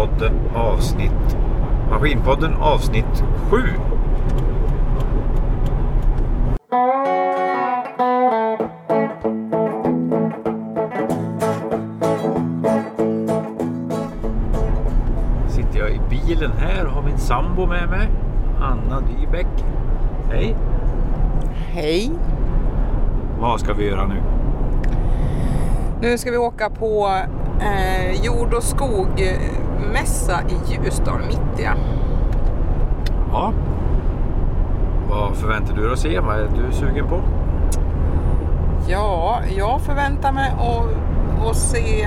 Maskinpodden avsnitt Maskinpodden avsnitt 7. Sitter jag i bilen här och har min sambo med mig. Anna Dybeck. Hej! Hej! Vad ska vi göra nu? Nu ska vi åka på eh, jord och skogmässa i Ljusdal, Mittja. Ja. Vad förväntar du dig att se? Vad är du sugen på? Ja, jag förväntar mig att, att se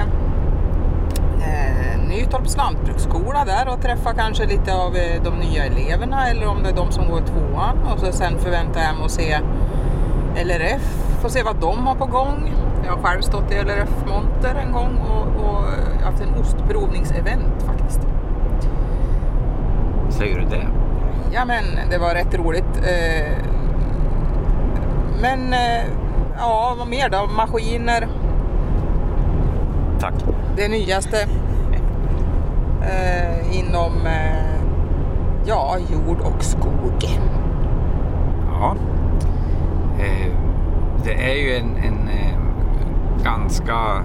eh, Nytorps lantbruksskola där och träffa kanske lite av eh, de nya eleverna eller om det är de som går i tvåan. Och så sen förväntar jag mig att se LRF, få se vad de har på gång. Jag har själv stått i LRF-monter en gång och, och haft en ostprovningsevent faktiskt. Säger du det? Ja men det var rätt roligt. Eh, Men eh, ja, vad mer då? Maskiner, Tack. det nyaste eh, inom ja, jord och skog. Ja. Det är ju en, en ganska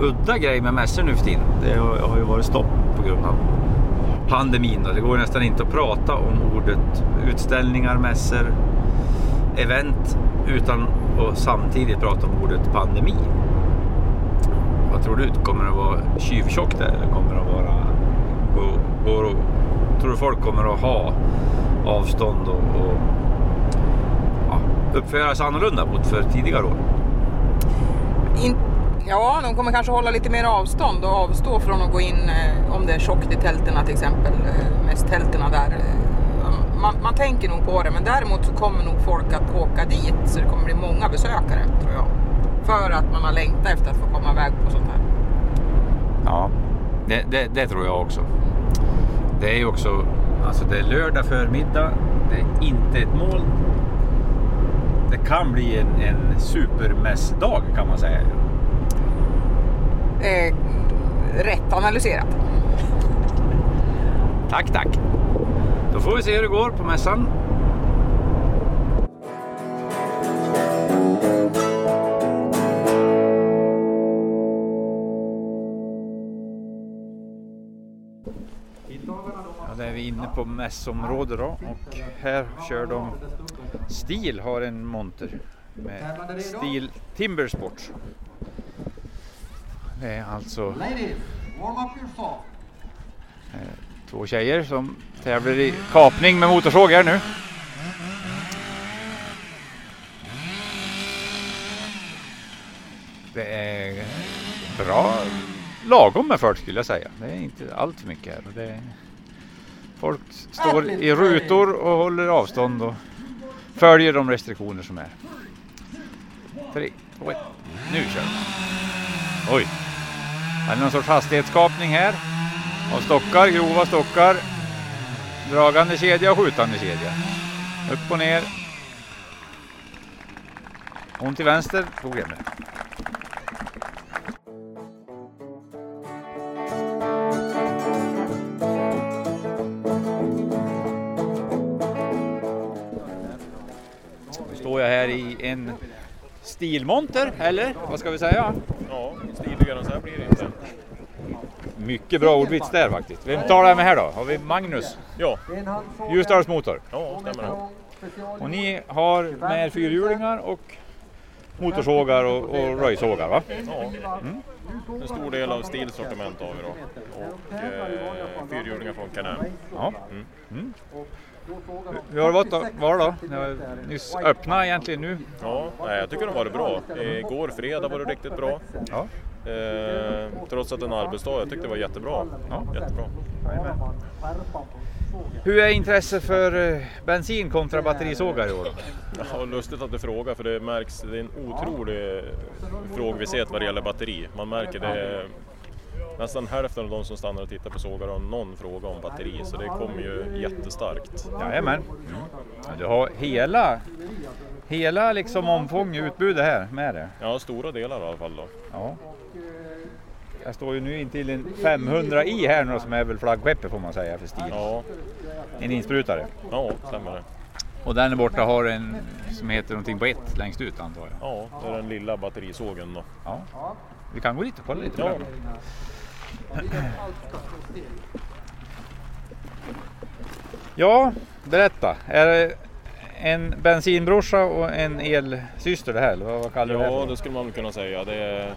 udda grej med mässor nu för tiden. Det har, ju varit stopp på grund av pandemin. Och det går nästan inte att prata om ordet utställningar, mässor, event utan att samtidigt prata om ordet pandemi. Vad tror du? Kommer det att vara tjuvtjockt där eller kommer det att vara... Går, går, tror du folk kommer att ha avstånd och, och ja, uppföra sig annorlunda mot för tidigare år? Ja, de kommer kanske hålla lite mer avstånd och avstå från att gå in eh, om det är tjockt i tälterna till exempel. Eh, mest tälterna där. Eh, man, man tänker nog på det, men däremot så kommer nog folk att åka dit så det kommer bli många besökare tror jag. För att man har längtat efter att få komma iväg på sånt här. Ja, det, det, det tror jag också. Det är ju också, alltså det är lördag förmiddag, det är inte ett mål. Det kan bli en, en supermässdag kan man säga. Eh, rätt analyserat. Tack, tack. Då får vi se hur det går på mässan. Ja, där är vi inne på mässområdet då och här kör de Stil har en monter med Stil Timbersport. Det är alltså saw. Två tjejer som tävlar i kapning med motorsåg här nu. Det är bra lagom med fart skulle jag säga. Det är inte allt för mycket här. Det är... Folk står i rutor och håller avstånd och följer de restriktioner som är. Tre, två, ett. Nu kör vi. Oj. Är det någon sorts hastighetskapning här? Av stockar, grova stockar. Dragande kedja och skjutande kedja. Upp och ner. Hon till vänster tog jag med. Nu står jag här i en stilmonter, eller vad ska vi säga? Ja, stiligare än så här blir det inte. Mycket bra ordvits där faktiskt. Vem talar jag med här då? Har vi Magnus, Ja, Ljusdals motor. ja stämmer det. Och ni har med er fyrhjulingar och motorsågar och, och röjsågar va? Ja. En stor del av stilsortiment har vi då. Och eh, fyrhjulingar från Can-Am. Ja. Mm. Hur har det varit? Var då? Nyss öppnat egentligen nu. Ja, nej, jag tycker det har varit bra. Igår fredag var det riktigt bra. Ja. Eh, trots att det är en arbetsdag. Jag tyckte det var jättebra. Ja. Jättebra. Hur är intresset för eh, bensin kontra batterisågar i år? Ja, lustigt att du frågar för det märks, det är en otrolig frågvishet vad det gäller batteri. Man märker det Nästan hälften av de som stannar och tittar på sågar har någon fråga om batteri så det kommer ju jättestarkt. Jajamän. Ja, Du har hela, hela liksom omfång i utbudet här med det. Ja, stora delar i alla fall då. Ja. Jag står ju nu intill en 500 i här nu som är väl flaggskeppet får man säga för stil. Ja, En insprutare. ja stämmer det. Och där borta har en som heter någonting på ett längst ut antar jag. Ja, det är den lilla batterisågen då. Ja. Vi kan gå dit och kolla lite. Ja. Ja, berätta. Är det en bensinbrorsa och en elsyster det här? Eller vad kallar du det Ja, det skulle man väl kunna säga. Det är,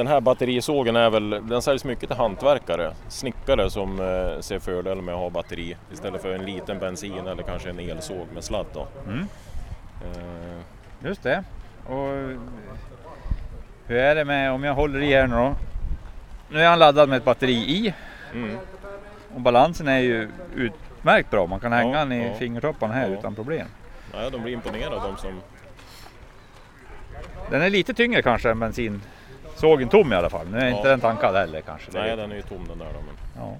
den här batterisågen är väl, den säljs mycket till hantverkare, snickare som eh, ser fördel med att ha batteri istället för en liten bensin eller kanske en elsåg med sladd. Då. Mm. Eh, Just det. Och hur är det med om jag håller i här nu då? Nu är han laddad med ett batteri i mm. och balansen är ju utmärkt bra. Man kan hänga Ja, den i ja. fingertopparna här Ja. utan problem. Nej, de blir imponerade de som... Den är lite tyngre kanske än bensinsågen tom i alla fall. Nu är inte Ja. den tankad heller kanske. Nej, den är ju tom den där då. Men... Ja.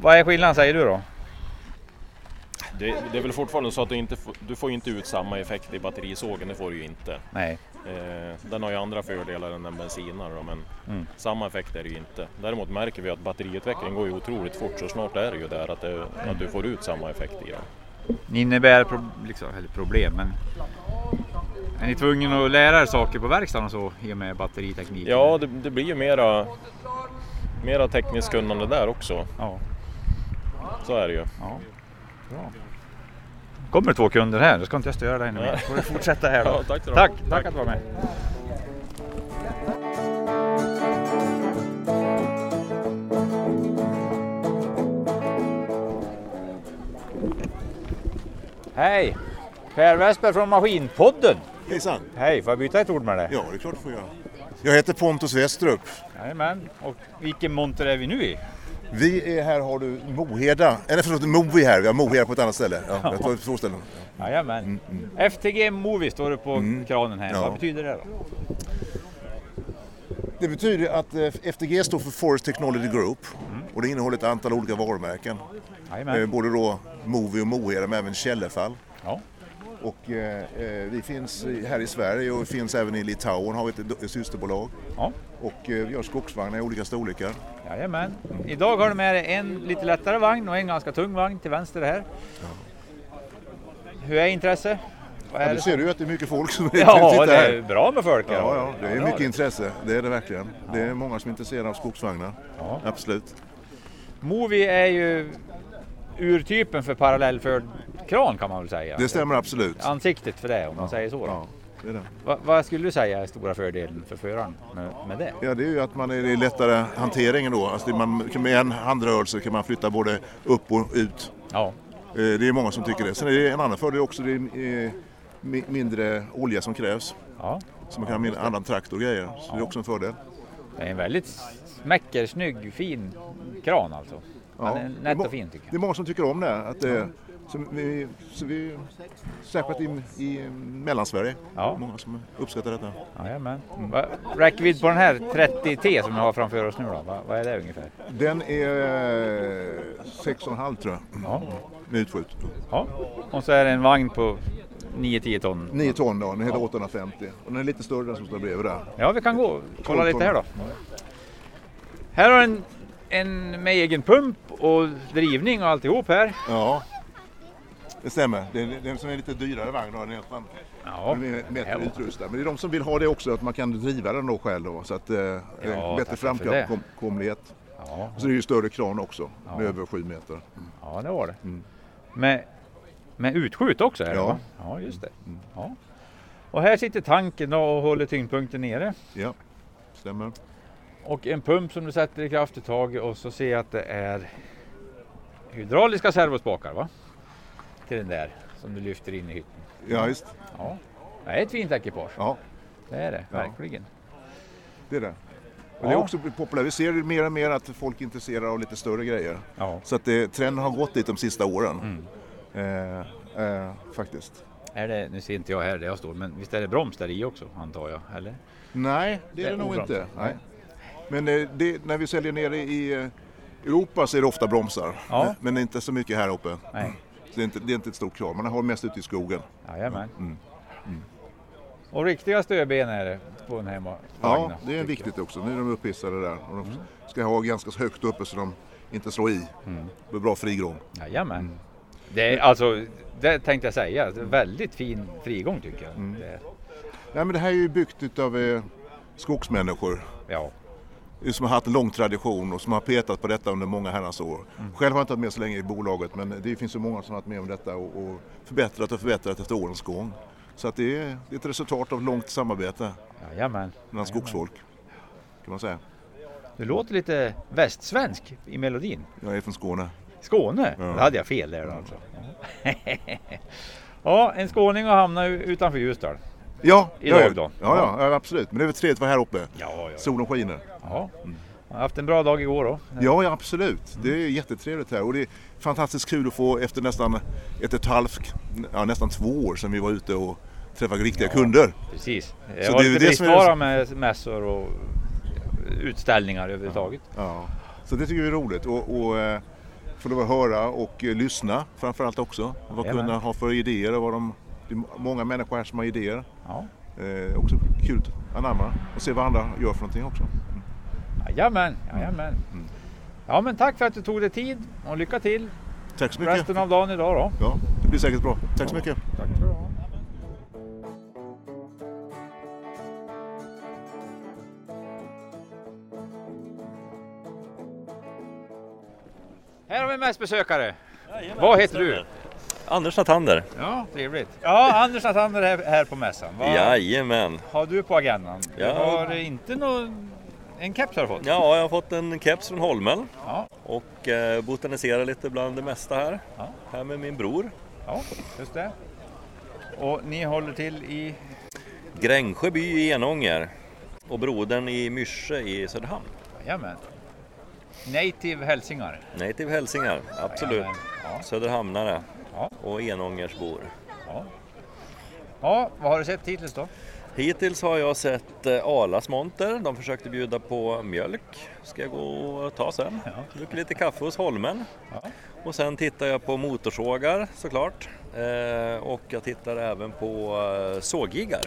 Vad är skillnaden säger du då? Det, det är väl fortfarande så att du inte du får inte ut samma effekt i batterisågen, det får du ju inte. Nej. Eh, den har ju andra fördelar än en bensinare då, men Mm. samma effekt är det ju inte. Däremot märker vi att batteriutvecklingen går ju otroligt fort så snart är det ju där att, det, att du får ut samma effekt i den. Det innebär pro liksom, eller problem men är ni tvungna att lära er saker på verkstaden och så i och med batteriteknik? Ja, det, det blir ju mera, mera tekniskt kunnande där också. ja. Så är det ju. ja. Bra. kommer två kunder här, då ska inte jag störa dig ännu mer. Får du fortsätta här då. Ja, tack tack, tack Tack. att du var med. Hej! Per Westberg från Maskinpodden. Hejsan! Hej, får jag byta ett ord med dig? Ja, det är klart du får göra. Jag heter Pontus Westrup. Jajamän. Och vilken monter är vi nu i? Vi är här har du Moheda, eller förlåt Movi här, vi har Moheda på ett annat ställe. Ja, jag tar två ställen. Jajamän. FTG Movie står det på kranen här. Mm. Ja. Vad betyder det då? Det betyder att eh, FTG står för Forest Technology Group och det innehåller ett antal olika varumärken. Eh, Jajamän. Både då Movi och Moheda men även Källefall. Ja. Och eh, eh, vi finns här i Sverige och vi finns även i Litauen har vi ett, systerbolag. Ja. Och eh, vi har skogsvagnar i olika storlekar. Jajamän. Idag har du med dig en lite lättare vagn och en ganska tung vagn till vänster här. Hur är intresse? Vad är Ja, du ser ju att det är mycket folk som Ja, det är bra med folk här. Ja, ja, det är mycket intresse. Det är det verkligen. Det är många som är intresserade av skogsvagnar. Ja. Absolut. Movi är ju urtypen för parallellförd kran kan man väl säga. Det stämmer absolut. Ansiktet för det om man säger så. Ja, det det. Va, vad skulle du säga är stora fördelen för föraren med, med det? Ja, det är ju att man är är lättare hanteringen då. Alltså man, med en handrörelse kan man flytta både upp och ut. Ja, Eh, Det är många som tycker det. Sen är det en annan fördel också. Det är eh, mi- mindre olja som krävs. ja. Så man kan ha en annan traktor och grejer. Så det är också en fördel. Det är en väldigt smäcker, snygg, fin kran alltså. Är det är nätt och fin tycker Det jag. är många som tycker om det. Att det så vi, så vi, särskilt i, i Mellansverige. Ja. Många som uppskattar detta. Jajamän. Va- Räckvidd på den här 30T som vi har framför oss nu då? Va, vad är det ungefär? Den är 6,5 tror jag. Ja. Med utskjut. ja. Och så är det en vagn på 9-10 ton. 9 ton då, den heter 850. Och den är lite större den som står bredvid där. Ja, vi kan gå och kolla 12 lite här då. Här har en, en med egen pump och drivning och alltihop här. Ja, det stämmer. Det är den som är lite dyrare vagn. Den är helt an- Ja, bättre utrustad. Men det är de som vill ha det också, att man kan driva den då själv. Då, så att eh, Ja, bättre det. framkomlighet. ja, Så det är ju större kran också, Ja. med över 7 meter. ja det var det. Mm. Med, med utskjut också? Är det, Ja. va? ja, just det. Ja. Och här sitter tanken och håller tyngdpunkten nere. Ja, stämmer. Och en pump som du sätter i kraft i taget och så ser jag att det är hydrauliska servospakar va? Till den där som du lyfter in i hytten. Ja, visst. Ja, det är ett fint ekipage. Ja, Det är det, Ja. verkligen. det är det. Och det är också populärt. Vi ser mer och mer att folk är intresserade av lite större grejer. Ja. Så att det, trenden har gått dit de sista åren. Mm. Eh, eh, faktiskt. Är det, nu ser inte jag här där jag står, men visst är det broms där i också antar jag? Eller? Nej, det är Det det, är nog inte. Nej. Men eh, det, när vi säljer nere i eh, Europa är det ofta bromsar. Ja. Men, inte så mycket här uppe. Nej. Så det, är inte, det är inte ett stort krav. Man har mest ute i skogen. Jajamän. Mm. Och riktiga stödben är det på på en hemma. Ja, det är viktigt också. Nu är de upphissade där. Och de ska ha ganska högt uppe så de inte slår i. Det blir bra frigång. Jajamän. Det är, alltså, det tänkte jag säga. Det är väldigt fin frigång tycker jag. Det är, Nej, men det här är ju byggt utav eh, skogsmänniskor ja. Som har haft en lång tradition och som har petat på detta under många herrans år. Själv har jag inte varit med så länge i bolaget men det finns så många som har varit med om detta och, och förbättrat och förbättrat efter årens gång. Så att det, är, det är ett resultat av långt samarbete Jajamän. mellan skogsfolk. Kan man säga. Du låter lite västsvensk i melodin. Jag är från Skåne. Skåne? Ja. Då hade jag fel där alltså. ja, en skåning har hamnat utanför Ljusdal. Ja, Idag ja, ja. då? Ja, ja, ja, absolut. Men det är väl trevligt att vara här uppe. Ja, ja. Solen skiner. ja. Jag har haft en bra dag igår då. Ja, ja absolut. Det är jättetrevligt här och det är fantastiskt kul att få efter nästan ett och ett halvt, ja, nästan två år sedan vi var ute och träffade riktiga kunder. Precis. Jag Så har det är lite det som är- bristvara med mässor och utställningar överhuvudtaget. Ja. Så det tycker vi är roligt och, och eh, få höra och eh, lyssna framförallt också. Vad kunderna har för idéer och vad de, det är många människor här som har idéer. Ja. Eh, också kul att anamma och se vad andra gör för någonting också. Jajamän, jajamän. Ja men tack för att du tog dig tid och lycka till Tack så mycket. resten av dagen idag då. Ja, det blir säkert bra. Tack så mycket. Tack för det. Här har vi mässbesökare. Vad heter du? Anders Nathander. Ja, trevligt. Ja, Anders Nathander är här på mässan. Vad Jajamän. har du på agendan? Du Ja. har inte någon... En keps har du fått? Ja, jag har fått en keps från Holmen Ja, och eh, botaniserar lite bland det mesta här. Ja. Här med min bror. ja, just det. Och ni håller till i... Grängsjöby i Enånger och brodern i Myrse i Söderhamn. Jajamän. Native hälsingar. Native hälsingar, absolut. Jajamän. Ja. Söderhamnare Ja. och Enångersbor. Ja. ja, vad har du sett hittills då? Hittills har jag sett eh, Arlas monter. De försökte bjuda på mjölk. Ska jag gå och ta sen. Druckit lite kaffe hos Holmen. Ja. Och sen tittar jag på motorsågar såklart. Eh, och jag tittar även på eh, sågiggar.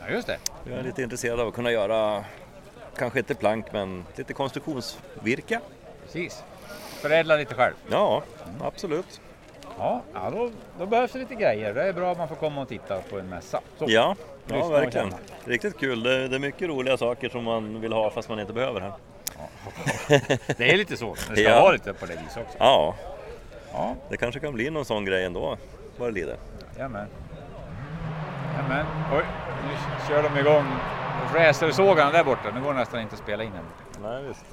Ja, just det. Jag är lite intresserad av att kunna göra, kanske inte plank, men lite konstruktionsvirke. Precis. Förädla lite själv. Ja, absolut. Ja, ja då, då behövs det lite grejer. Det är bra att man får komma och titta på en mässa. Så. Ja, ja verkligen. Riktigt kul. Det, det är mycket roliga saker som man vill ha fast man inte behöver här. Det är lite så. Det ska Ja. vara lite på det viset också. Ja, Ja, det kanske kan bli någon sån grej ändå, vad det lider. jajamän. Jajamän. Oj, nu kör de igång fräsersågarna där borta. Nu går det nästan inte att spela in än. Nej, visst.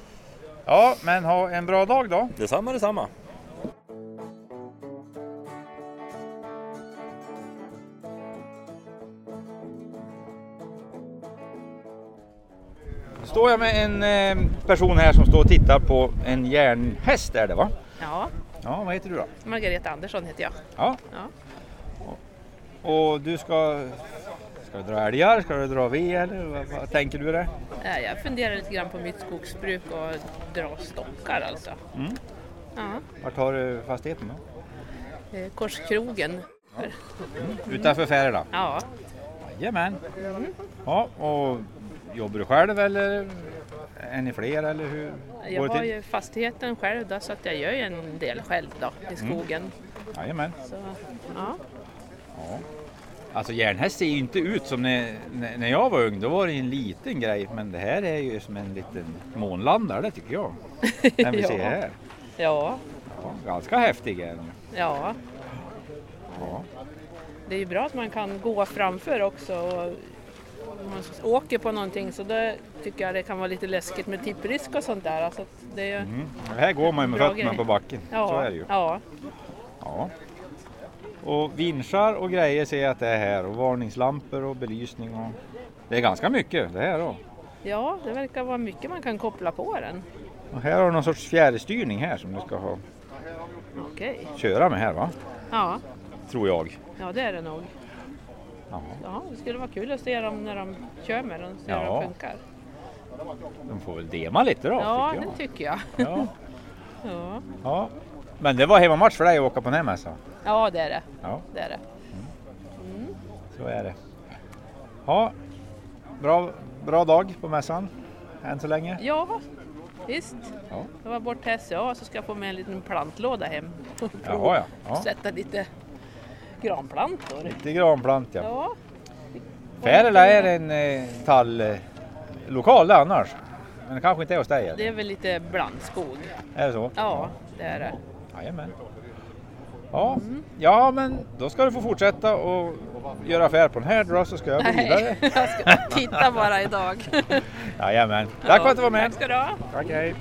Ja, men ha en bra dag då. Detsamma, detsamma. Står jag med en eh, person här som står och tittar på en järnhäst är det va? Ja, Ja, vad heter du då? Margareta Andersson heter jag. Ja. Ja. Och du ska... Ska du dra älgar? Ska du dra ved eller vad, vad tänker du det? Jag funderar lite grann på mitt skogsbruk och dra stockar alltså. Mm. Ja, Vart har du fastigheten då? eh, Korskrogen. Utanför Färila? Ja, Jajamän. Ja, och jobbar du själv eller är ni fler eller hur jag har ju fastigheten själv då, så att jag gör ju en del själv då i skogen. Jajamän. Så, ja. Alltså järnhäst ser ju inte ut som när, när när jag var ung, då var det en liten grej. Men det här är ju som en liten månlandare tycker jag. Den vi Ja. ser här. Ja, Ja, ganska häftig är den. ja. Ja. Det är ju bra att man kan gå framför också. Och om man åker på någonting så då tycker jag det kan vara lite läskigt med tipprisk och sånt där. Alltså det Mm. Här går man ju med fötterna grej. på backen. ja, Så är det ju. ja, Ja. Och vinschar och grejer ser jag att det är här och varningslampor och belysning. Och... Det är ganska mycket det här då. ja, det verkar vara mycket man kan koppla på den. Och här har du någon sorts fjärrstyrning här som du ska ha, Okej, köra med här va? ja, Tror jag. ja det är det nog. Ja. Ja, det skulle vara kul att se dem när de kör med den, se hur Ja, de funkar. De får väl dema lite då Ja, tycker det tycker jag. Ja. Ja. ja. Men det var hemmamatch för dig att åka på den här mässan. ja, det är det. Ja, det, är det. så är det. Ja. bra, bra dag på mässan än så länge. Ja, visst. Ja. Jag var bort till SCA så ska jag få med en liten plantlåda hem. Jaha, ja. ja. Sätta lite granplantor. Lite granplant ja. Ja, Färila är en eh, talllokal det annars. Men det kanske inte är hos dig? det är väl lite blandskog. Är det så? Ja, det är det. Jajamän. Ja, ja, men då ska du få fortsätta och göra affär på den här då så ska jag gå vidare. Jag ska titta bara idag. Jajamän. Tack för att du var med. Tack ska du ha. Tack, hej.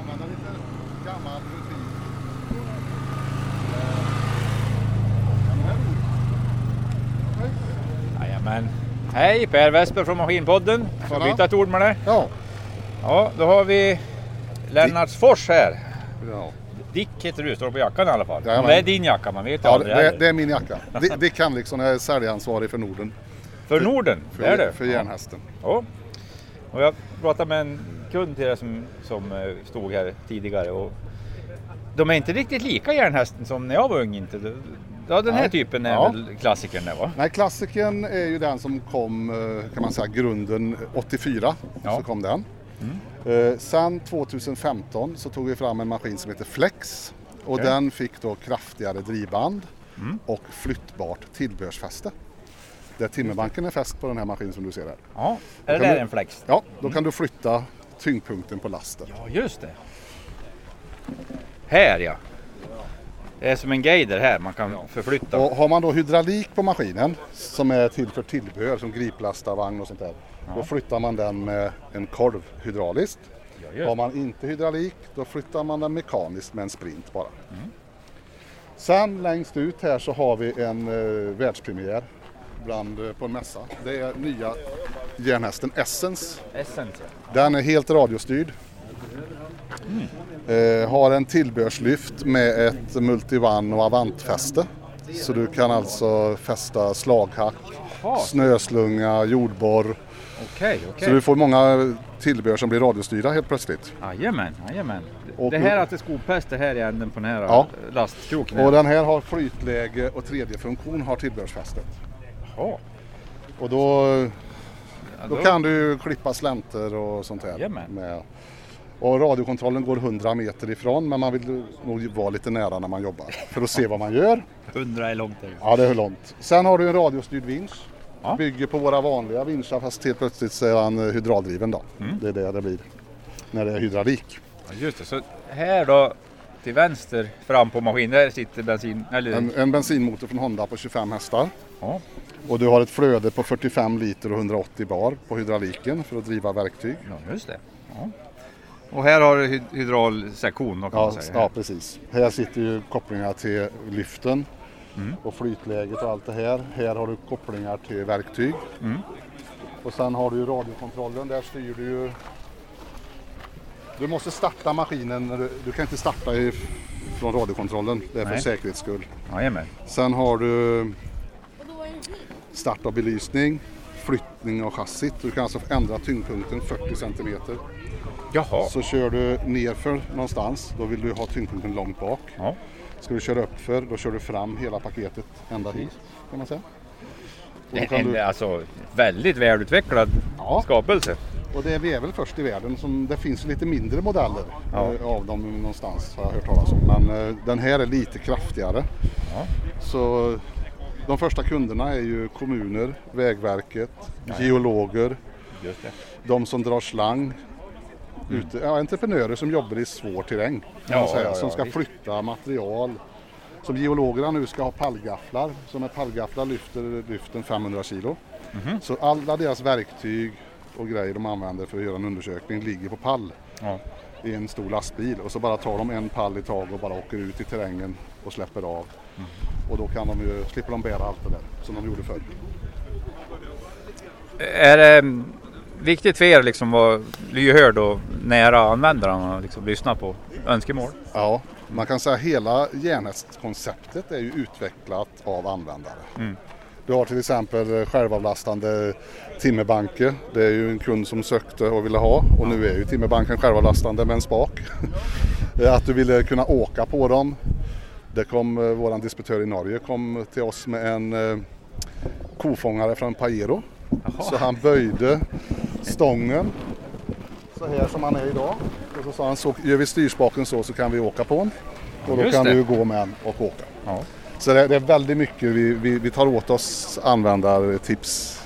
använda lite gammal rutin. Jajamän. Hej, Per Westberg från Maskinpodden. Får jag byta ett ord med dig? Ja. Ja, då har vi Lennartsfors här. ja. Dick heter du, står på jackan i alla fall. Jajamän. Det är din jacka, man vet ja aldrig. det, det är min jacka. Dick- Dick Henriksson är säljansvarig för Norden. För Norden, För, är det. för järnhästen. Ja. Och jag pratade med en kund till det som, som eh, stod här tidigare. Och de är inte riktigt lika järnhästen som när jag var ung. Inte. Ja, den här Nej. typen är Ja. väl klassikern där va? Nej, klassikern är ju den som kom, eh, kan man säga, grunden 84. Ja. Så kom den. Eh, sen 2015 så tog vi fram en maskin som heter Flex. Och Okej. den fick då kraftigare drivband och flyttbart tillbehörsfäste. Där timmerbanken är fäst på den här maskinen som du ser här. Ja. Är det där du- en flex? Ja, då kan du flytta tyngdpunkten på lasten. Ja, just det. Här ja. Det är som en guider här, man kan förflytta. Och har man då hydraulik på maskinen som är till för tillbehör som griplastarvagn och sånt där. Då flyttar man den med en korv hydrauliskt. just Har man inte hydraulik då flyttar man den mekaniskt med en sprint bara. Sen längst ut här så har vi en eh, världspremiär bland, eh, på en mässa. Det är nya järnhästen Essence. Essence ja. Den är helt radiostyrd. Eh, har en tillbehörslyft med ett multivan och avantfäste. Så du kan alltså fästa slaghack, Jaha, snöslunga, jordborr. okej, Så okej. du får många tillbehör som blir radiostyrda helt plötsligt. Jajamän, jajamän. Och- Det här att det är skopest, det här är änden på den här Ja. lastkroken. Och den här har flytläge och 3D-funktion har tillbehörsfästet. Jaha. Och då, Ja, då kan du klippa slänter och sånt här. Jajamän. Med. Och radiokontrollen går 100 meter ifrån men man vill nog vara lite nära när man jobbar för att se vad man gör. 100 är långt. Ja, det är långt. Sen har du en radiostyrd vinsch. Ja. Bygger på våra vanliga vinschar fast helt plötsligt så är han eh, hydrauldriven då. Mm. Det är det det blir när det är hydraulik. Ja, Just det, så här då till vänster fram på maskinen, sitter bensin... Eller, En, en bensinmotor från Honda på 25 hästar. ja. Och du har ett flöde på 45 liter och 180 bar på hydrauliken för att driva verktyg. ja, just det. Ja. Och här har du hy- hydraulsektion Ja, ja, precis. Här sitter ju kopplingar till lyften Mm. och flytläget och allt det här. Här har du kopplingar till verktyg. Mm. Och sen har du ju radiokontrollen. Där styr du ju... Du måste starta maskinen. Du, du kan inte starta i, från radiokontrollen. Det är för Nej. säkerhets skull. Jajamän. Sen har du start av belysning, flyttning av chassit. Du kan alltså ändra tyngdpunkten 40 centimeter. Jaha. Så kör du nerför någonstans, då vill du ha tyngdpunkten långt bak. Ja. Ska du köra uppför, då kör du fram hela paketet ända hit kan man säga. En, en, du, alltså väldigt välutvecklad Ja. skapelse. och det är vi är väl först i världen som det finns lite mindre modeller Ja. eh, av dem någonstans har jag hört talas om. Men eh, den här är lite kraftigare. Ja. Så de första kunderna är ju kommuner, Vägverket, geologer, de som drar slang. Ute, ja, entreprenörer som jobbar i svår terräng kan Ja, man säga, ja, ja, som ska visst. flytta material. Som geologerna nu ska ha pallgafflar. Så med pallgafflar lyfter lyften 500 kilo. Mhm. Så alla deras verktyg och grejer de använder för att göra en undersökning ligger på pall Ja. i en stor lastbil. Och så bara tar de en pall i taget och bara åker ut i terrängen och släpper av. Mhm. Och då kan de ju, slipper de bära allt det där som de gjorde förr. Är det mm, viktigt för er liksom att vara lyhörd och nära användarna och liksom lyssna på önskemål? Ja, man kan säga hela järnhästkonceptet är ju utvecklat av användare. Mm. Du har till exempel självavlastande timmerbanker. Det är ju en kund som sökte och ville ha och nu är ju timmerbanken självavlastande med en spak. Att du ville kunna åka på dem. Det kom eh, våran distributör i Norge kom till oss med en eh, kofångare från Pajero. Så han böjde stången så här som han är idag. Och så sa han så gör vi styrspaken så så kan vi åka på den. Och då Just kan det. du gå med den och åka. Ja. Så det, det är väldigt mycket vi, vi, vi tar åt oss användartips.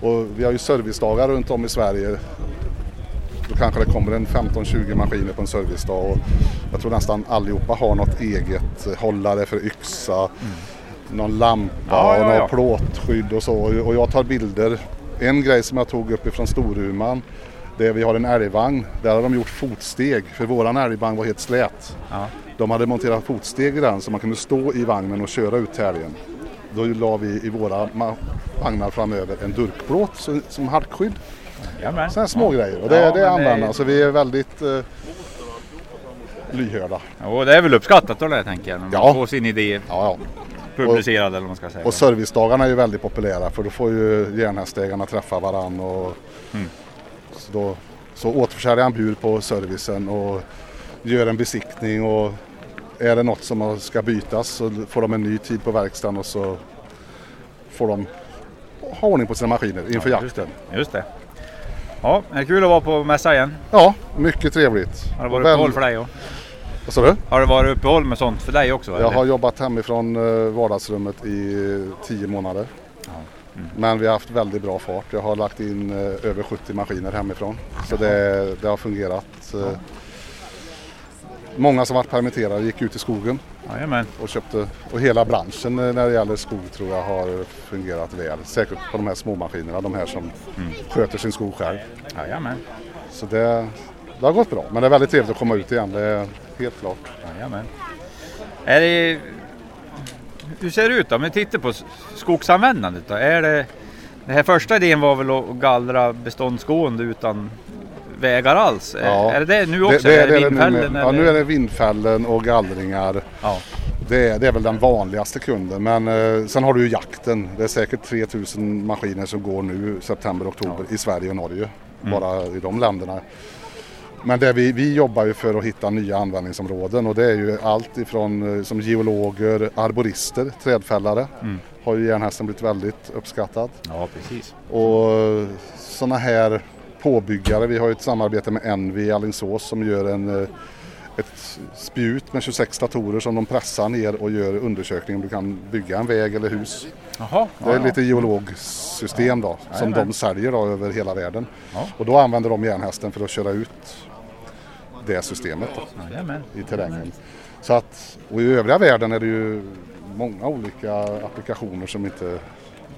Och vi har ju servicedagar runt om i Sverige. Då kanske det kommer en 15-20 maskiner på en servicedag. Och jag tror nästan allihopa har något eget hållare för yxa, någon lampa Ja, ja, och ja. något plåtskydd och så. Och jag tar bilder. En grej som jag tog upp ifrån Storuman det är vi har en älgvagn. Där har de gjort fotsteg för våran älgvagn var helt slät. Ja. De hade monterat fotsteg i den så man kunde stå i vagnen och köra ut älgen. Då la vi i våra vagnar framöver en durkplåt som, som halkskydd. Jajamän. Sådana små grejer och det, Ja, det använder Så vi är väldigt eh, lyhörda. Och det är väl uppskattat då det tänker jag. När man Ja. får sin idé Ja, ja. Publicerad eller vad man ska säga. Och servicedagarna är ju väldigt populära för då får ju järnhästägarna träffa varann och Mm. så, då, så återförsäljaren bjuder på servicen och gör en besiktning och är det något som ska bytas så får de en ny tid på verkstaden och så får de ha ordning på sina maskiner inför Ja, just jakten. Just det. Ja, det är kul att vara på mässa igen. Ja, mycket trevligt. Har det varit Och väl- för dig? Och? Vad sa du? Har det varit uppehåll med sånt för dig också? Jag eller? har jobbat hemifrån eh, vardagsrummet i eh, tio månader. Mm. Men vi har haft väldigt bra fart. Jag har lagt in eh, över 70 maskiner hemifrån. Så det, det har fungerat. Eh, Många som varit permitterade gick ut i skogen Jajamän. och köpte. Och hela branschen när det gäller skog tror jag har fungerat väl. Säkert på de här små maskinerna, de här som Mm. sköter sin skog själv. Jajamän. Så det, det har gått bra. Men det är väldigt trevligt att komma ut igen, det helt klart. Jajamän. Är det... Hur ser det ut då? Om vi tittar på skogsanvändandet då. Är det... Den här första idén var väl att gallra beståndsgående utan vägar alls. Ja. Är det det nu också? Det, det, är det det nu vindfällen? med. Ja, nu är det vindfällen och gallringar. Ja. Det är, det är väl den vanligaste kunden. Men eh, sen har du ju jakten. Det är säkert 3000 maskiner som går nu september, oktober i Sverige och Norge. Mm. Bara i de länderna. Men det vi, vi jobbar ju för att hitta nya användningsområden och det är ju allt ifrån eh, som geologer, arborister, trädfällare. Mm. Har ju järnhästen blivit väldigt uppskattad. ja, precis. Och sådana här påbyggare, vi har ju ett samarbete med Envi i Alingsås som gör en, eh, ett spjut med 26 datorer som de pressar ner och gör undersökning om du kan bygga en väg eller hus. Jaha. Det är ja, lite geologsystem då som Jajamän. de säljer då över hela världen. Ja. Och då använder de järnhästen för att köra ut det systemet då. Jajamän. i terrängen. Så att, och i övriga världen är det ju många olika applikationer som inte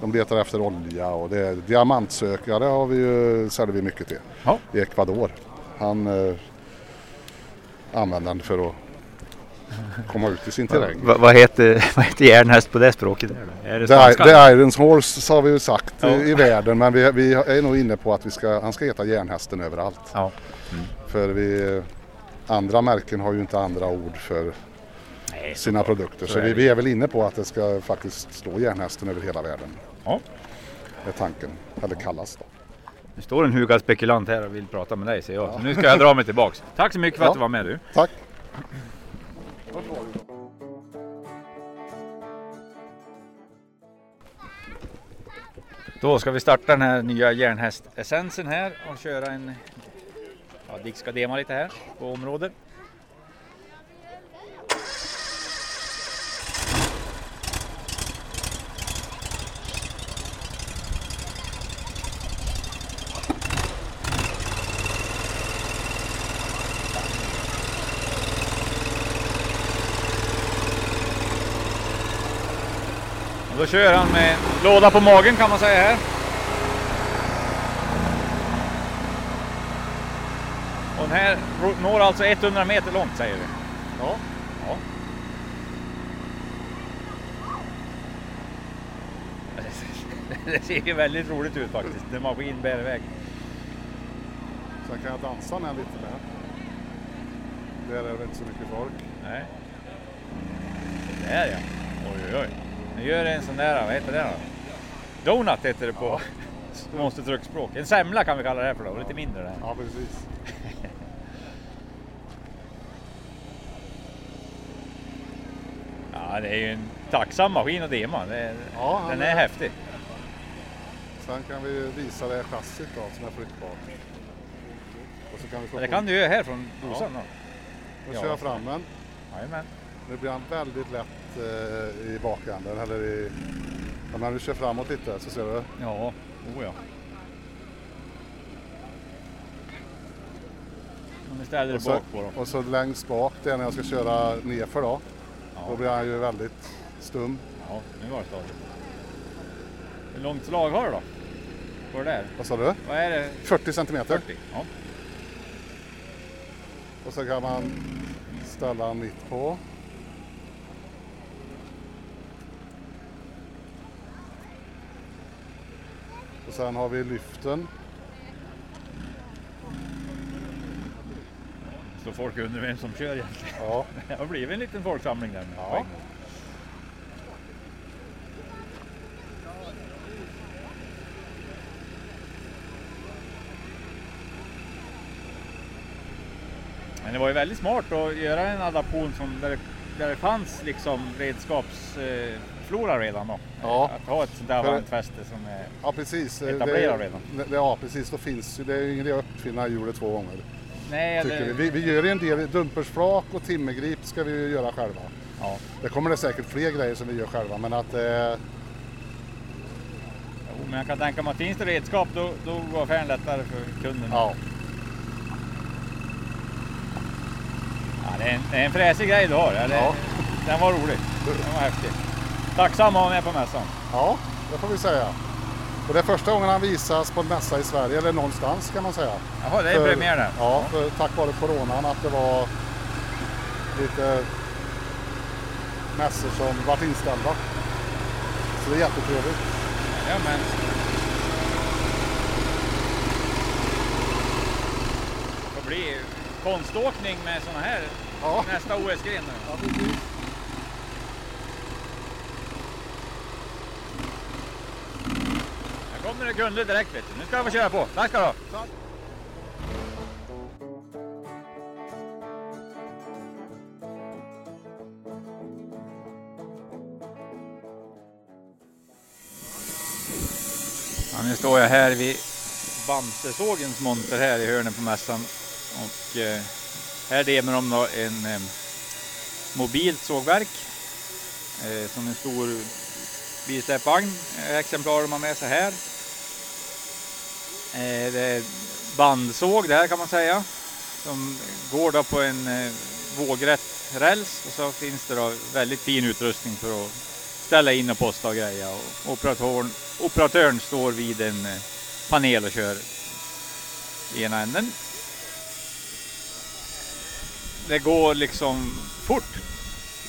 de letar efter olja och det är diamantsökare har vi ju, säljer vi mycket till Ja. i Ecuador. Han eh, använder den för att komma ut i sin terräng. Va, vad, heter, vad heter järnhäst på det språket? Är det The, the Irons Horse har vi ju sagt Ja. i, i världen men vi, vi är nog inne på att vi ska, han ska heta järnhästen överallt. Ja. För vi, andra märken har ju inte andra ord för Nej, sina produkter. Så Så vi, det. vi är väl inne på att det ska faktiskt stå järnhästen över hela världen. Ja. är tanken, eller kallas då. Nu står en hugad spekulant här och vill prata med dig ser jag. Så nu ska jag dra mig tillbaks. Tack så mycket för att Ja. du var med du. Tack! Då ska vi starta den här nya järnhästessensen här och köra en... Ja, Dick ska dema lite här på området. Då kör han med låda på magen kan man säga här. Och den här når alltså 100 meter långt säger vi. Ja. Ja. Det ser ju väldigt roligt ut faktiskt när maskin bär iväg. Sen kan jag dansa med lite med. Där är det inte så mycket folk. Nej. Där ja. Oj oj oj. Nu gör jag en sån där, vad heter det då? Donut heter det på monstertruckspråk. En semla kan vi kalla det här för då, lite mindre. Där. Ja, precis. Ja, det är ju en tacksam maskin att dema. Det Ja, den är- är häftig. Sen kan vi visa det här chassit då som är flyttbart. Och så kan vi få Det kan du göra här från dosan. Ja. Nu kör jag fram den. Jajamän. Nu blir han väldigt lätt eh, i bakänden eller i... Ja, men du kör framåt lite så ser du. Ja, oh ja. Om vi ställer Och så, bak på då. och så längst bak, det är när jag ska köra nerför då. Då blir han ju väldigt stum. Ja, nu var det stadigt. Hur långt slag har du då? På det där? Vad sa du? Vad är det? 40 centimeter. 40? Ja. Och så kan man ställa han mitt på. Och sen har vi lyften. Så folk undrar vem som kör egentligen. Ja. Det har blivit en liten folksamling där. Ja. Men det var ju väldigt smart att göra en adaption som där, det- där det fanns liksom redskapsflora redan då. Ja. Att ha ett sånt där vantfäste som är... Ja precis. Eh, det, redan. det- Ja precis, då finns ju, det är ingen idé att uppfinna hjulet två gånger. Nej, Tycker vi. Vi, vi gör en del, dumpersflak och timmergrip ska vi göra själva. Ja. Det kommer det säkert fler grejer som vi gör själva men att eh, Jo, men jag kan tänka mig att finns det redskap då, då går affären lättare för kunden. ja. Ja, det, är en, det är en fräsig grej du har. Ja, det, Ja. Den var rolig. Den var häftig. Tacksam att ha med på mässan. Ja, det får vi säga. Och det är första gången han visas på en mässa i Sverige, eller någonstans kan man säga. Jaha, det är För- premiär där. Ja, för tack vare coronan att det var lite mässor som vart inställda. Så det är jättetrevligt. Ja, men. Det får bli konståkning med såna här Ja. nästa OS-gren. Ja, precis. Kommer det Gunde direkt vet du. Nu ska få köra på. Tack ska du ha. Ja, nu står jag här vid Bamsesågens monter här i hörnet på mässan. Och eh, här demar de då en eh, mobilt sågverk eh, som en stor bilsläpvagn. Eh, Exemplar de har med sig här. Eh, det är bandsåg det här kan man säga. Som går då på en eh, vågrätt räls och så finns det då väldigt fin utrustning för att ställa in och posta och greja. Och operatören, operatören står vid en eh, panel och kör i ena änden. Det går liksom fort.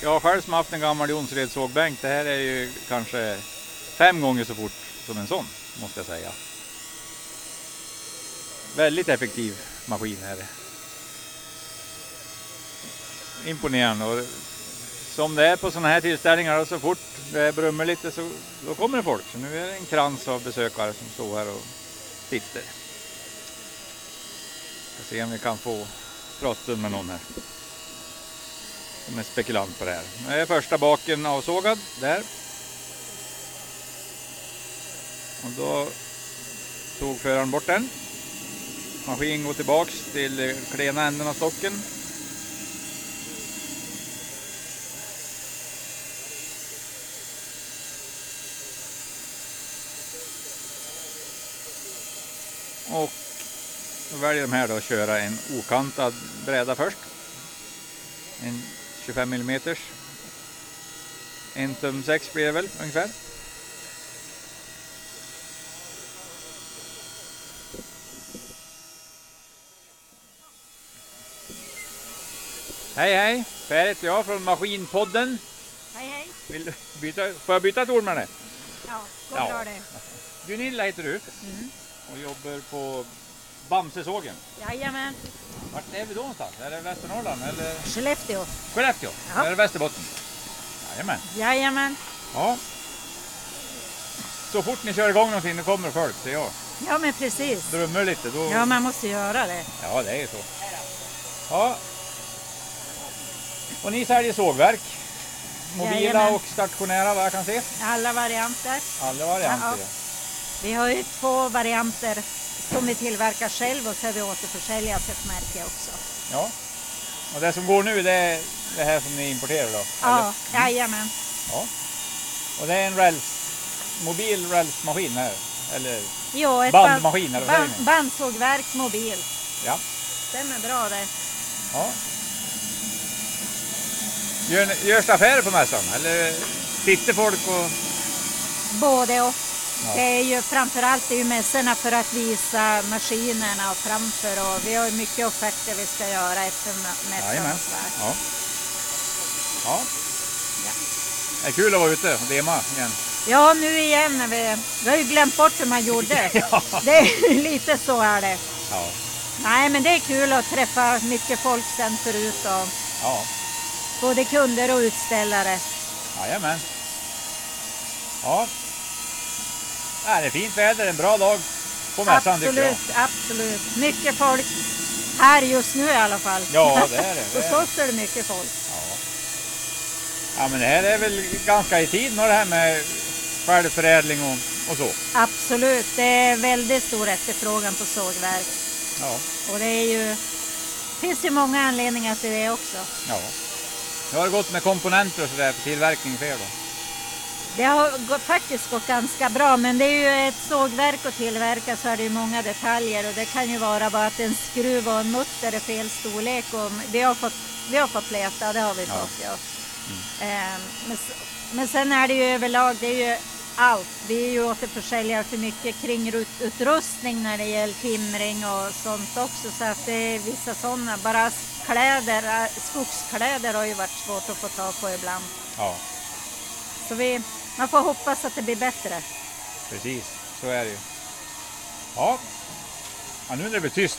Jag har själv som haft en gammal Jonsered sågbänk. Det här är ju kanske fem gånger så fort som en sån måste jag säga. Väldigt effektiv maskin är det. Imponerande och som det är på sådana här tillställningar så fort det brummar lite så då kommer det folk. Så nu är det en krans av besökare som står här och tittar. Ska se om vi kan få prata med någon här. Som är spekulant på det här. Nu är första baken avsågad där. Och då tog föraren bort den. Maskin går tillbaks till klena änden av stocken. Och då väljer de här då att köra en okantad bräda först. En 25 mm. En tum 6 blir det väl ungefär. Hej hej! Per heter jag från Maskinpodden. Hej hej! Vill du byta, får jag byta ett ord med dig? Ja, går Ja. bra det. Gunilla heter du Mm. och jobbar på Bamsesågen. Jajamän, Vart är vi då någonstans? Är det Västernorrland eller Skellefteå. Skellefteå? Ja. Eller Västerbotten? Jajamän. Jajamän. Ja. Så fort ni kör igång någonting, då kommer folk, ser jag. Ja men precis. Drömmer lite, då... Ja man måste göra det. Ja, det är ju så. Ja. Och ni säljer sågverk. mobila Jajamän. och stationära vad jag kan se. Alla varianter. Alla varianter. Ja, Vi har ju två varianter som vi tillverkar själv och så har vi återförsäljare för ett märke också. Ja. Och det som går nu det är det här som ni importerar då? Ja, jajamän. ja. Och det är en räls, mobil rälsmaskin här? Eller? Jo, ett Bandmaskin, eller vad säger band, ni? bandsågverk mobil. Ja. Stämmer bra det. ja. Gör, görs det affärer på mässan? Eller sitter folk och... Både och. Ja. Det är ju framförallt är ju mässorna för att visa maskinerna och framför och vi har ju mycket offerter vi ska göra efter mä- mässan och sådär. Ja. ja. Det är kul att vara ute och dema igen. Ja, nu igen när vi, vi har ju glömt bort hur man gjorde. Det är lite så är det. Ja. Nej, men det är kul att träffa mycket folk sen förut och Ja. Både kunder och utställare. Jajamän. Ja. ja. Det är fint väder, en bra dag på mässan tycker jag. Absolut, absolut. Mycket folk här just nu i alla fall. Ja, det är det, det Hos är det. oss är det mycket folk. Ja, men det här är väl ganska i tiden och det här med självförädling och, och så. Absolut, det är väldigt stor efterfrågan på sågverk. Ja. Och det är ju, finns ju många anledningar till det också. ja. Hur har det gått med komponenter och sådär för tillverkning för er då? Det har gått, faktiskt gått ganska bra, men det är ju ett sågverk att tillverka så är det ju många detaljer och det kan ju vara bara att en skruv och en mutter är fel storlek och vi har fått, vi har fått leta, det har vi Ja. fått ja. Ehm, men, men sen är det ju överlag, det är ju allt. Vi är ju återförsäljare för mycket kringutrustning när det gäller timring och sånt också så att det är vissa sådana, bara kläder, äh, skogskläder har ju varit svårt att få tag på ibland. Ja, Så vi, man får hoppas att det blir bättre. precis. Så är det ju. Ja, ja nu när det blir tyst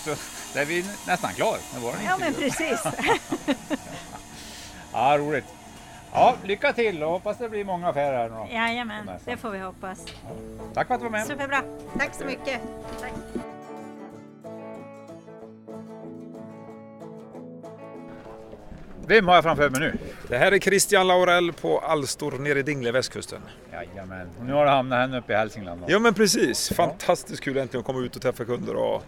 så är vi nästan klar med vår Ja men intervju. precis. Ja, roligt. Ja, lycka till och hoppas det blir många affärer här nu då. Jajamän, det får vi hoppas. Tack för att du var med. Superbra. Tack så mycket. Tack. Vem har jag framför mig nu? Det här är Christian Laurell på Alstor nere i Dingle, västkusten. Jajamän. Nu har du hamnat här uppe i Hälsingland. Då. Ja men precis, fantastiskt kul äntligen att komma ut och träffa kunder och,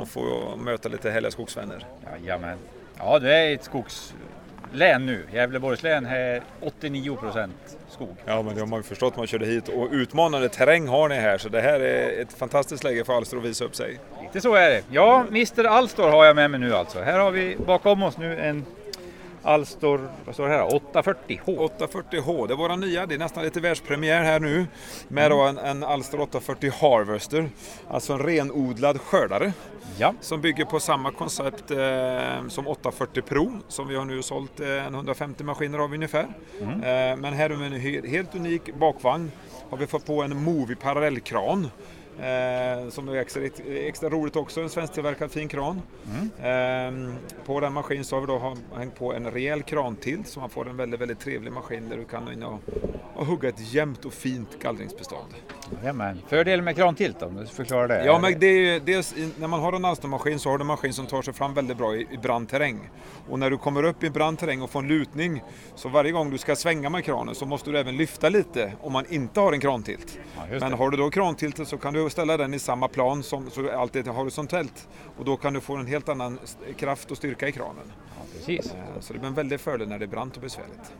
och få möta lite härliga skogsvänner. Jajamän. Ja, du är i ett skogslän nu. Gävleborgs län är 89 procent skog. Ja men det har man ju förstått när man körde hit och utmanande terräng har ni här så det här är ett fantastiskt läge för Alstor att visa upp sig. Lite så är det. Ja, Mr Alstor har jag med mig nu alltså. Här har vi bakom oss nu en Alstor, vad står det här 840H. 840H, det är våra nya, det är nästan lite världspremiär här nu med då en, en Alstor 840 Harvester, alltså en renodlad skördare. Ja. Som bygger på samma koncept eh, som 840 Pro som vi har nu sålt eh, en 150 maskiner av ungefär. Mm. Eh, men här med en he- helt unik bakvagn har vi fått på en Movi parallellkran. Eh, som är extra, extra roligt också, en svensktillverkad fin kran. Mm. Eh, på den maskinen så har vi då hängt på en rejäl krantilt så man får en väldigt, väldigt trevlig maskin där du kan in och, och hugga ett jämnt och fint gallringsbestånd. Jajamän. Fördelen med krantilt om du förklarar det? Ja, men det är ju dels när man har en Alstom-maskin så har du en maskin som tar sig fram väldigt bra i, i brant terräng. Och när du kommer upp i brant terräng och får en lutning så varje gång du ska svänga med kranen så måste du även lyfta lite om man inte har en krantilt. just Men har du då krantiltet så kan du ställa den i samma plan som så är alltid horisontellt och då kan du få en helt annan kraft och styrka i kranen. precis. Eh, Så det blir en väldig fördel när det är brant och besvärligt.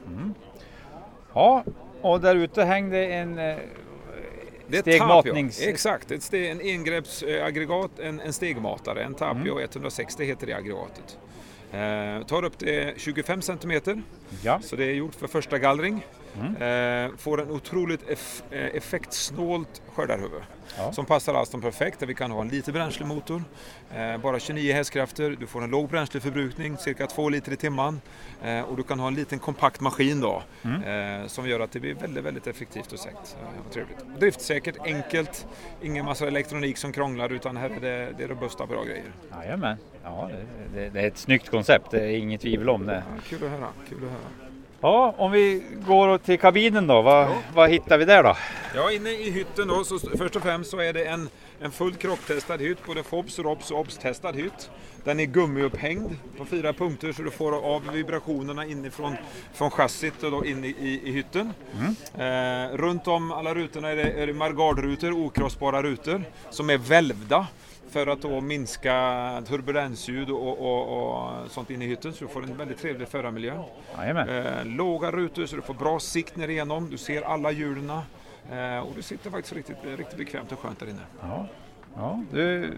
Ja, och där ute hängde en eh, Det är stegmatnings... Tapio. Exakt, ett ste- en engreppsaggregat, en, en stegmatare, en Tapio 160 heter det aggregatet. Eh, tar upp det 25 centimeter, Ja. så det är gjort för första gallring. Eh, får en otroligt eff, eh, effektsnålt skördarhuvud Ja. som passar Alstom perfekt. Där vi kan ha en liten bränslemotor, eh, bara 29 hästkrafter, du får en låg bränsleförbrukning, cirka 2 liter i timmen eh, och du kan ha en liten kompakt maskin då eh, som gör att det blir väldigt, väldigt effektivt och säkert. Och trevligt. Driftsäkert, enkelt, ingen massa elektronik som krånglar utan här är det, det är robusta bra grejer. Jajamän. Ja, det, det, det är ett snyggt koncept, det är inget tvivel om det. Ja, kul att höra, kul att höra. Ja, om vi går till kabinen då, vad, vad hittar vi där då? Ja, inne i hytten då, så först och främst så är det en, en fullt krocktestad hytt, både FOBS, ROBS och OBS-testad hytt. Den är gummiupphängd på fyra punkter så du får av vibrationerna inifrån från chassit och då in i, i, i hytten. Eh, runt om alla rutorna är det, är det margardrutor, okrossbara rutor, som är välvda för att då minska turbulensljud och, och, och sånt in i hytten så du får en väldigt trevlig förarmiljö. Eh, låga rutor så du får bra sikt ner igenom, du ser alla hjulen eh, och du sitter faktiskt riktigt, riktigt bekvämt och skönt där inne. Ja, ja du är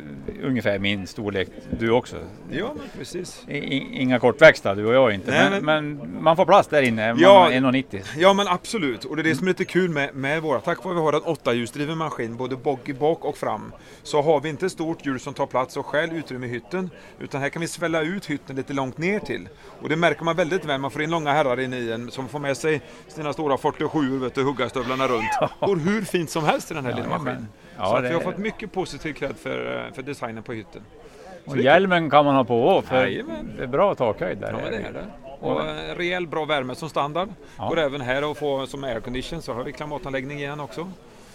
ungefär min storlek du också. Ja, men precis. I- Inga kortväxta du och jag inte, Nej, men, men man får plats där inne, Ja. är 1,90. Ja men absolut, och det är det som är lite kul med, med våra, tack vare att vi har en åttahjulsdriven maskin både bak, och fram, så har vi inte stort hjul som tar plats och stjäl utrymme i hytten, utan här kan vi svälla ut hytten lite långt ner till. Och det märker man väldigt väl, man får in långa herrar in i en som får med sig sina stora 47 vet du, huggarstövlarna runt. Går hur fint som helst i den här lilla Jajamän. maskinen. Ja, så att det- vi har fått mycket positiv cred för, för designen på hytten. Så Och hjälmen kan man ha på för Jajamän. det är bra takhöjd där. Ja, det är det. Och eh, rejäl bra värme som standard. Ja. Går även här att få som aircondition så har vi klimatanläggning igen också. Om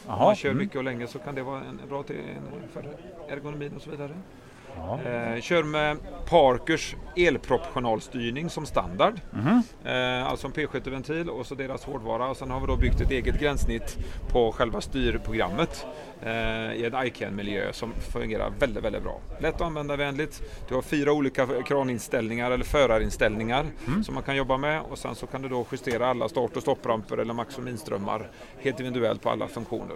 Jaha, man kör mm. mycket och länge så kan det vara en bra till, en- för ergonomin och så vidare. Ja. Eh, kör med Parkers elproportionalstyrning som standard. Mhm. Eh, alltså en P70-ventil och så deras hårdvara. Och sen har vi då byggt ett eget gränssnitt på själva styrprogrammet eh, i en ICANN-miljö som fungerar väldigt, väldigt bra. Lätt och användarvänligt. Du har fyra olika kraninställningar eller förarinställningar Mm. som man kan jobba med och sen så kan du då justera alla start och stoppramper eller max och minströmmar helt individuellt på alla funktioner.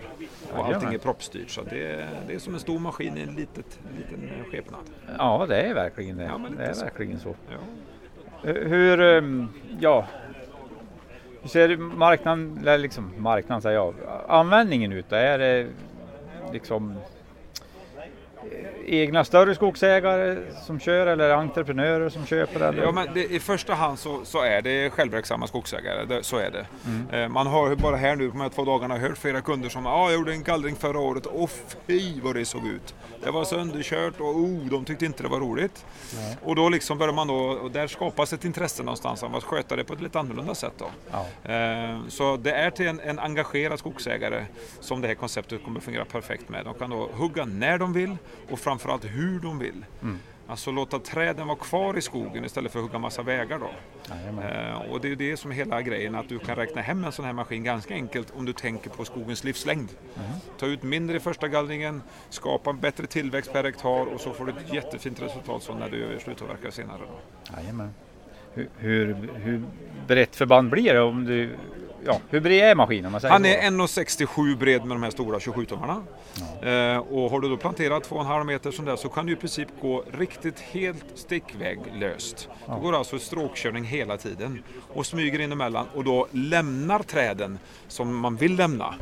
Och allting är proppstyrt så det är, det är som en stor maskin i en litet, liten eh, skepnad. Ja, det är verkligen det. Ja, det är så. verkligen så. Ja. Eh, Hur, ehm, ja, hur ser marknaden, eller liksom marknaden säger jag, användningen ut? Är det liksom egna större skogsägare som kör eller entreprenörer som köper? Eller? Ja, men det, I första hand så, så är det självverksamma skogsägare, det, så är det. Mm. Eh, Man har bara här nu på de här två dagarna hört flera kunder som ah, jag gjorde en gallring förra året och fy vad det såg ut. Det var sönderkört och oh, de tyckte inte det var roligt. Och då liksom börjar man då, och där skapas ett intresse någonstans av att sköta det på ett lite annorlunda sätt. Då. Ja. Eh, Så det är till en, en engagerad skogsägare som det här konceptet kommer fungera perfekt med. De kan då hugga när de vill och framförallt hur de vill. Alltså låta träden vara kvar i skogen istället för att hugga massa vägar då. Eh, och det är ju det som är hela grejen, att du kan räkna hem en sån här maskin ganska enkelt om du tänker på skogens livslängd. Ta ut mindre i första gallringen, skapa en bättre tillväxt per hektar och så får du ett jättefint resultat så när du slutavverkar senare. Då. Jajamän. Hur, hur, hur brett förband blir det? Om du, ja, hur bred är maskinen? Man säger Han är 1,67 bred med de här stora 27-tummarna. Eh, och har du då planterat 2,5 meter sån där så kan du i princip gå riktigt helt stickväglöst. Du går alltså stråkkörning hela tiden och smyger in emellan och då lämnar träden som man vill lämna.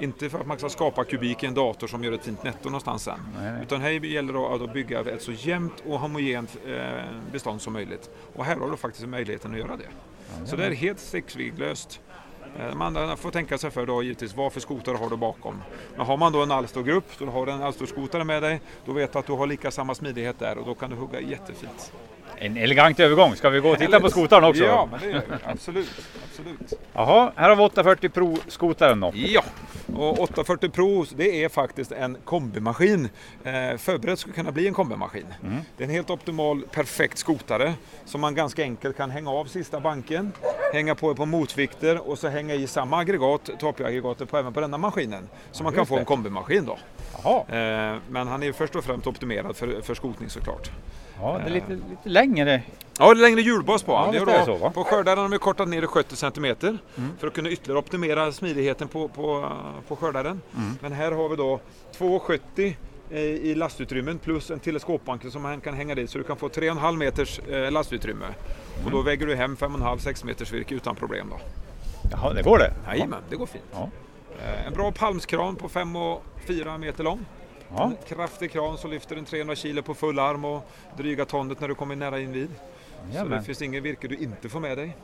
Inte för att man ska skapa kubik i en dator som gör ett fint netto någonstans sen. Nej, nej. Utan här gäller det att bygga ett så jämnt och homogent eh, bestånd som möjligt. Och här har du faktiskt möjligheten att göra det. Så det är helt stickväglöst. Eh, Man får tänka sig för då givetvis vad för skotare har du bakom. Men har man då en Alstor-grupp, då har du en Alstor-skotare med dig, då vet du att du har lika samma smidighet där och då kan du hugga jättefint. En elegant övergång. Ska vi gå och titta på skotaren också? Ja, men det gör vi. Absolut. absolut. Jaha, här har vi 840 Pro-skotaren då. Ja, och 840 Pro det är faktiskt en kombimaskin. Eh, förberett ska kunna bli en kombimaskin. Det är en helt optimal, perfekt skotare som man ganska enkelt kan hänga av sista banken, hänga på på motvikter och så hänga i samma aggregat, toppaggregatet på även på denna maskinen. Så man kan få en kombimaskin då. Eh, men han är först och främst optimerad för, för skotning såklart. ja, det är lite, lite längre. Ja, det är längre hjulbas på Ja, Det så, va? Mm. På skördaren har vi kortat ner det 70 cm för att kunna ytterligare optimera smidigheten på, på, på skördaren. Mm. Men här har vi då 2,70 eh, i lastutrymmen plus en teleskopbank som man kan hänga dit så du kan få 3,5 meters eh, lastutrymme. Och Mm. då väger du hem 5,5-6 meters virke utan problem. Då. Jaha, det går det? Jajamän, det går fint. Ja. Eh, En bra palmskran på 5,4 meter lång. Ja. En kraftig kran som lyfter en 300 kilo på full arm och dryga tonnet när du kommer nära invid. Så det finns ingen virke du inte får med dig.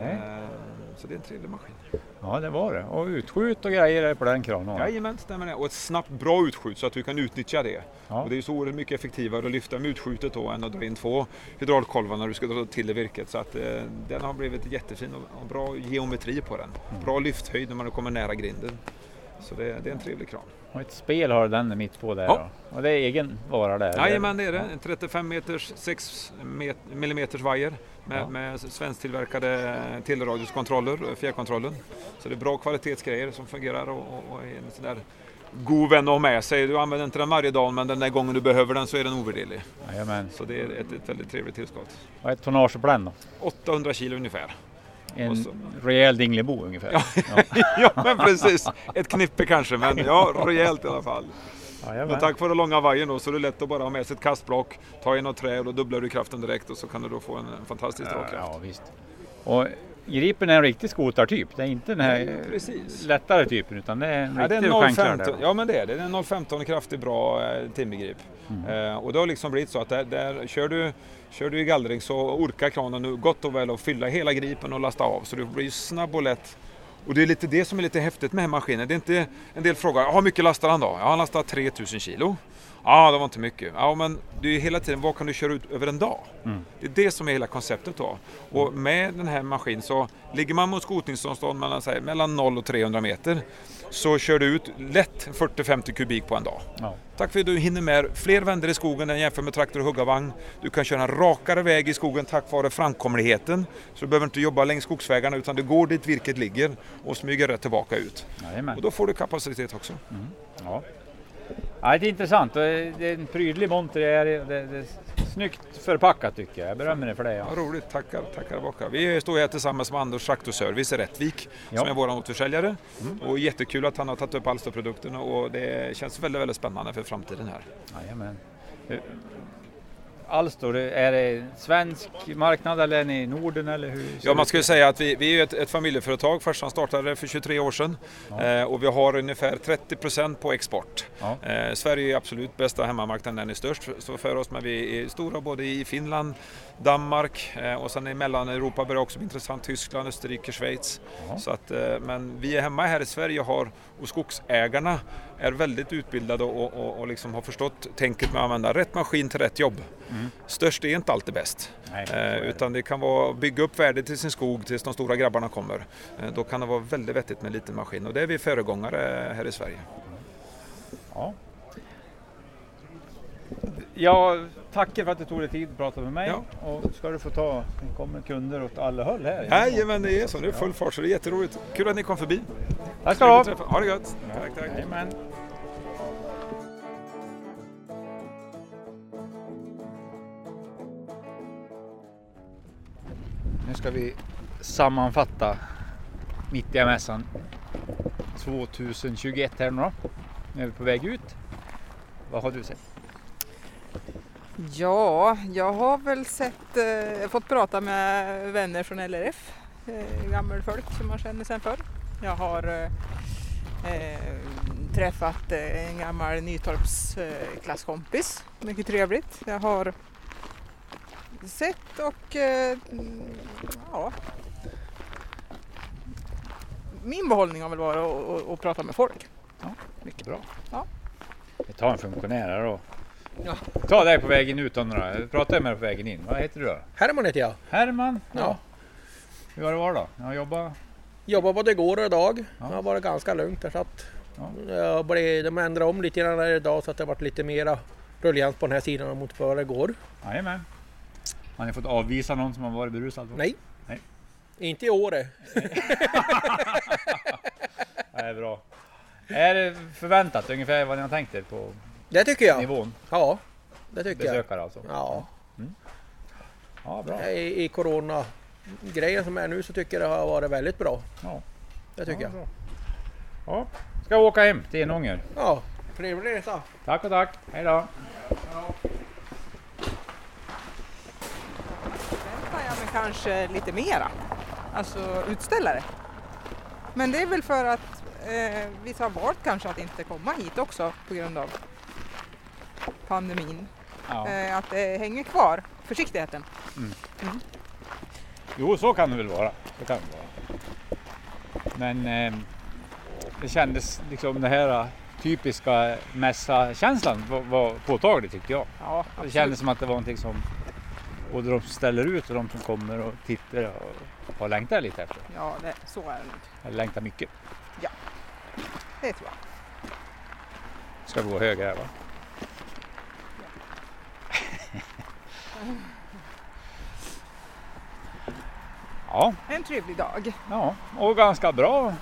Nej. Eh, Så det är en trevlig maskin. Ja, det var det. Och utskjut och grejer är på den kranen. Jajamän, stämmer det. Och ett snabbt bra utskjut så att du kan utnyttja det. Ja. Och det är så oerhört mycket effektivare att lyfta med utskjutet då än att dra in två hydraulkolvar när du ska dra till det virket. Så att eh, den har blivit jättefin och, och bra geometri på den. Mm. Bra lyfthöjd när man kommer nära grinden. Så det, det är en trevlig kran. Och ett spel har den mitt på där. Ja. Och det är egen vara där? Jajamän det är det. En 35 meters 6 mm vajer med, Ja. med svensktillverkade telradioskontroller, fjärrkontrollen. Så det är bra kvalitetsgrejer som fungerar och, och, och är en sån där god vän att ha med sig. Du använder inte den varje dag men den där gången du behöver den så är den ovärderlig. Så det är ett, ett väldigt trevligt tillskott. Vad är tonnage på den då? 800 kilo ungefär. En så- rejäl Dinglebo ungefär? Ja. ja men precis, ett knippe kanske men ja, rejält i alla fall. Jajamän. Men tack vare långa vajern då så är det lätt att bara ha med sig ett kastblock, ta in något trä och då dubblar du kraften direkt och så kan du då få en, en fantastisk dragkraft. Ja, visst. Och Gripen är en riktig skotartyp. Det är inte den här Nej, lättare typen utan det är en Ja, det är riktig en stjärnklar 015, där. ja men det är det. Det är en 015 kraftig bra eh, timmergrip. Mm. Eh, och det har liksom blivit så att där, där kör, du, kör du i gallring så orkar kranen nu gott och väl att fylla hela gripen och lasta av. Så du blir ju snabb och lätt. Och det är lite det som är lite häftigt med den här maskinen. Det är inte en del frågar, hur mycket lastar han då? Ja, han lastar 3000 kilo. Ja, det var inte mycket. Ja, men det är hela tiden, vad kan du köra ut över en dag? Mm. Det är det som är hela konceptet då. Och med den här maskinen så ligger man mot skotningsavstånd mellan, säg, mellan 0 och 300 meter så kör du ut lätt 40-50 kubik på en dag. Ja. Tack för att du hinner med fler vändor i skogen än jämfört med traktor och huggarvagn. Du kan köra en rakare väg i skogen tack vare framkomligheten. Så du behöver inte jobba längs skogsvägarna utan du går dit virket ligger och smyger rätt tillbaka ut. Jajamän. Och då får du kapacitet också. Ja. Ja, det är intressant. och Det är en prydlig monter. Det är, det, det är snyggt förpackat tycker jag. Jag berömmer dig för det. Ja. Ja, roligt, tackar, tackar baka. Vi står här tillsammans med Anders Traktorservice i Rättvik Ja. som är vår återförsäljare. Och jättekul att han har tagit upp Alstorprodukterna och det känns väldigt, väldigt spännande för framtiden här. Jajamän. Eh, Alstor, är det svensk marknad eller är ni i Norden eller hur? Ja, man skulle säga att vi, vi är ett, ett familjeföretag. Farsan startade för 23 år sedan eh, och vi har ungefär 30% på export. Ja. Eh, Sverige är absolut bästa hemmamarknaden, den är störst för oss men vi är stora både i Finland, Danmark eh, och sen i Mellaneuropa börjar också bli intressant, Tyskland, Österrike, Schweiz. Ja. Så att, eh, men vi är hemma här i Sverige och, har, och skogsägarna är väldigt utbildade och, och, och liksom har förstått tänket med att använda rätt maskin till rätt jobb. Störst är inte alltid bäst. Nej, Eh, det. utan det kan vara att bygga upp värdet till sin skog tills de stora grabbarna kommer. Eh, då kan det vara väldigt vettigt med en liten maskin och det är vi föregångare här i Sverige. Ja. Jag tackar för att du tog dig tid att prata med mig. Ja. Och ska du få ta, det kommer kunder åt alla håll här. Jajamän, det är så. Det är full fart så det är jätteroligt. Kul att ni kom förbi. Tack ska du ha. Ha det gött. Tack, tack. Jajamän. Nu ska vi sammanfatta mitt i mässan 2021 här nu då. Nu är vi på väg ut. Vad har du sett? Ja, jag har väl sett, eh, fått prata med vänner från LRF, eh, gammelfolk som man känner sedan förr. Jag har eh, eh, träffat eh, en gammal Nytorps eh, klasskompis, mycket trevligt. Jag har sett och eh, ja, min behållning har väl varit att- att att prata med folk. Ja, mycket bra. Ja. Vi tar en funktionär här då. Ja. Ta dig på vägen ut då. Jag pratade med dig på vägen in. Vad heter du då? Herman heter jag. Herman? Ja. Hur har det varit då? Jag jobbat... Jobbar både igår och idag. Ja. Det har varit ganska lugnt. där, Så att Ja. jag blev, de ändrade om lite grann idag så att det har varit lite mera rullians på den här sidan mot vad det går. Jajamän. Har ni fått avvisa någon som har varit berusad? Nej. Nej. Inte i Åre. Det är bra. Är det förväntat ungefär vad ni har tänkt er på Det tycker jag. nivån? Ja, det tycker jag. Besökare alltså? Ja. Ja, bra. I, i corona grejen som är nu så tycker jag det har varit väldigt bra. Ja. Det tycker Ja, jag. bra. Ja. Ska jag åka hem till Enånger? Ja, trevlig resa. Tack och tack. Hej då. förväntar jag mig kanske lite mera. Alltså utställare. Men det är väl för att eh, vissa har valt kanske att inte komma hit också på grund av pandemin. Ja. Eh, att det hänger kvar, försiktigheten. Jo, så kan det väl vara. Det kan det vara. Men eh, det kändes liksom det här typiska mässa-känslan var, var påtaglig tyckte jag. Ja, Det kändes som att det var någonting som både de som ställer ut och de som kommer och tittar och har längtat lite efter. Ja, det, så är det nog. Eller längtar mycket. Det tror jag. Ska vi gå höger här va? Ja, En trevlig dag. ja, och ganska bra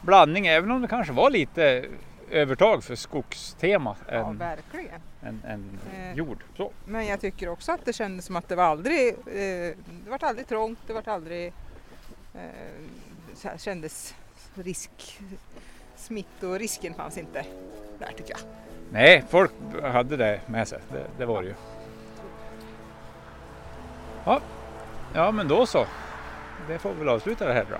blandning även om det kanske var lite övertag för skogstema Ja, än, verkligen. än, än Eh. jord. Så. Men jag tycker också att det kändes som att det var aldrig, eh, det var aldrig trångt, det var aldrig, eh, här, kändes risk, smittorisken fanns inte där tycker jag. Nej, folk hade det med sig. Det, det var det ju. Ja. ja, men då så. Det får vi väl avsluta det här då.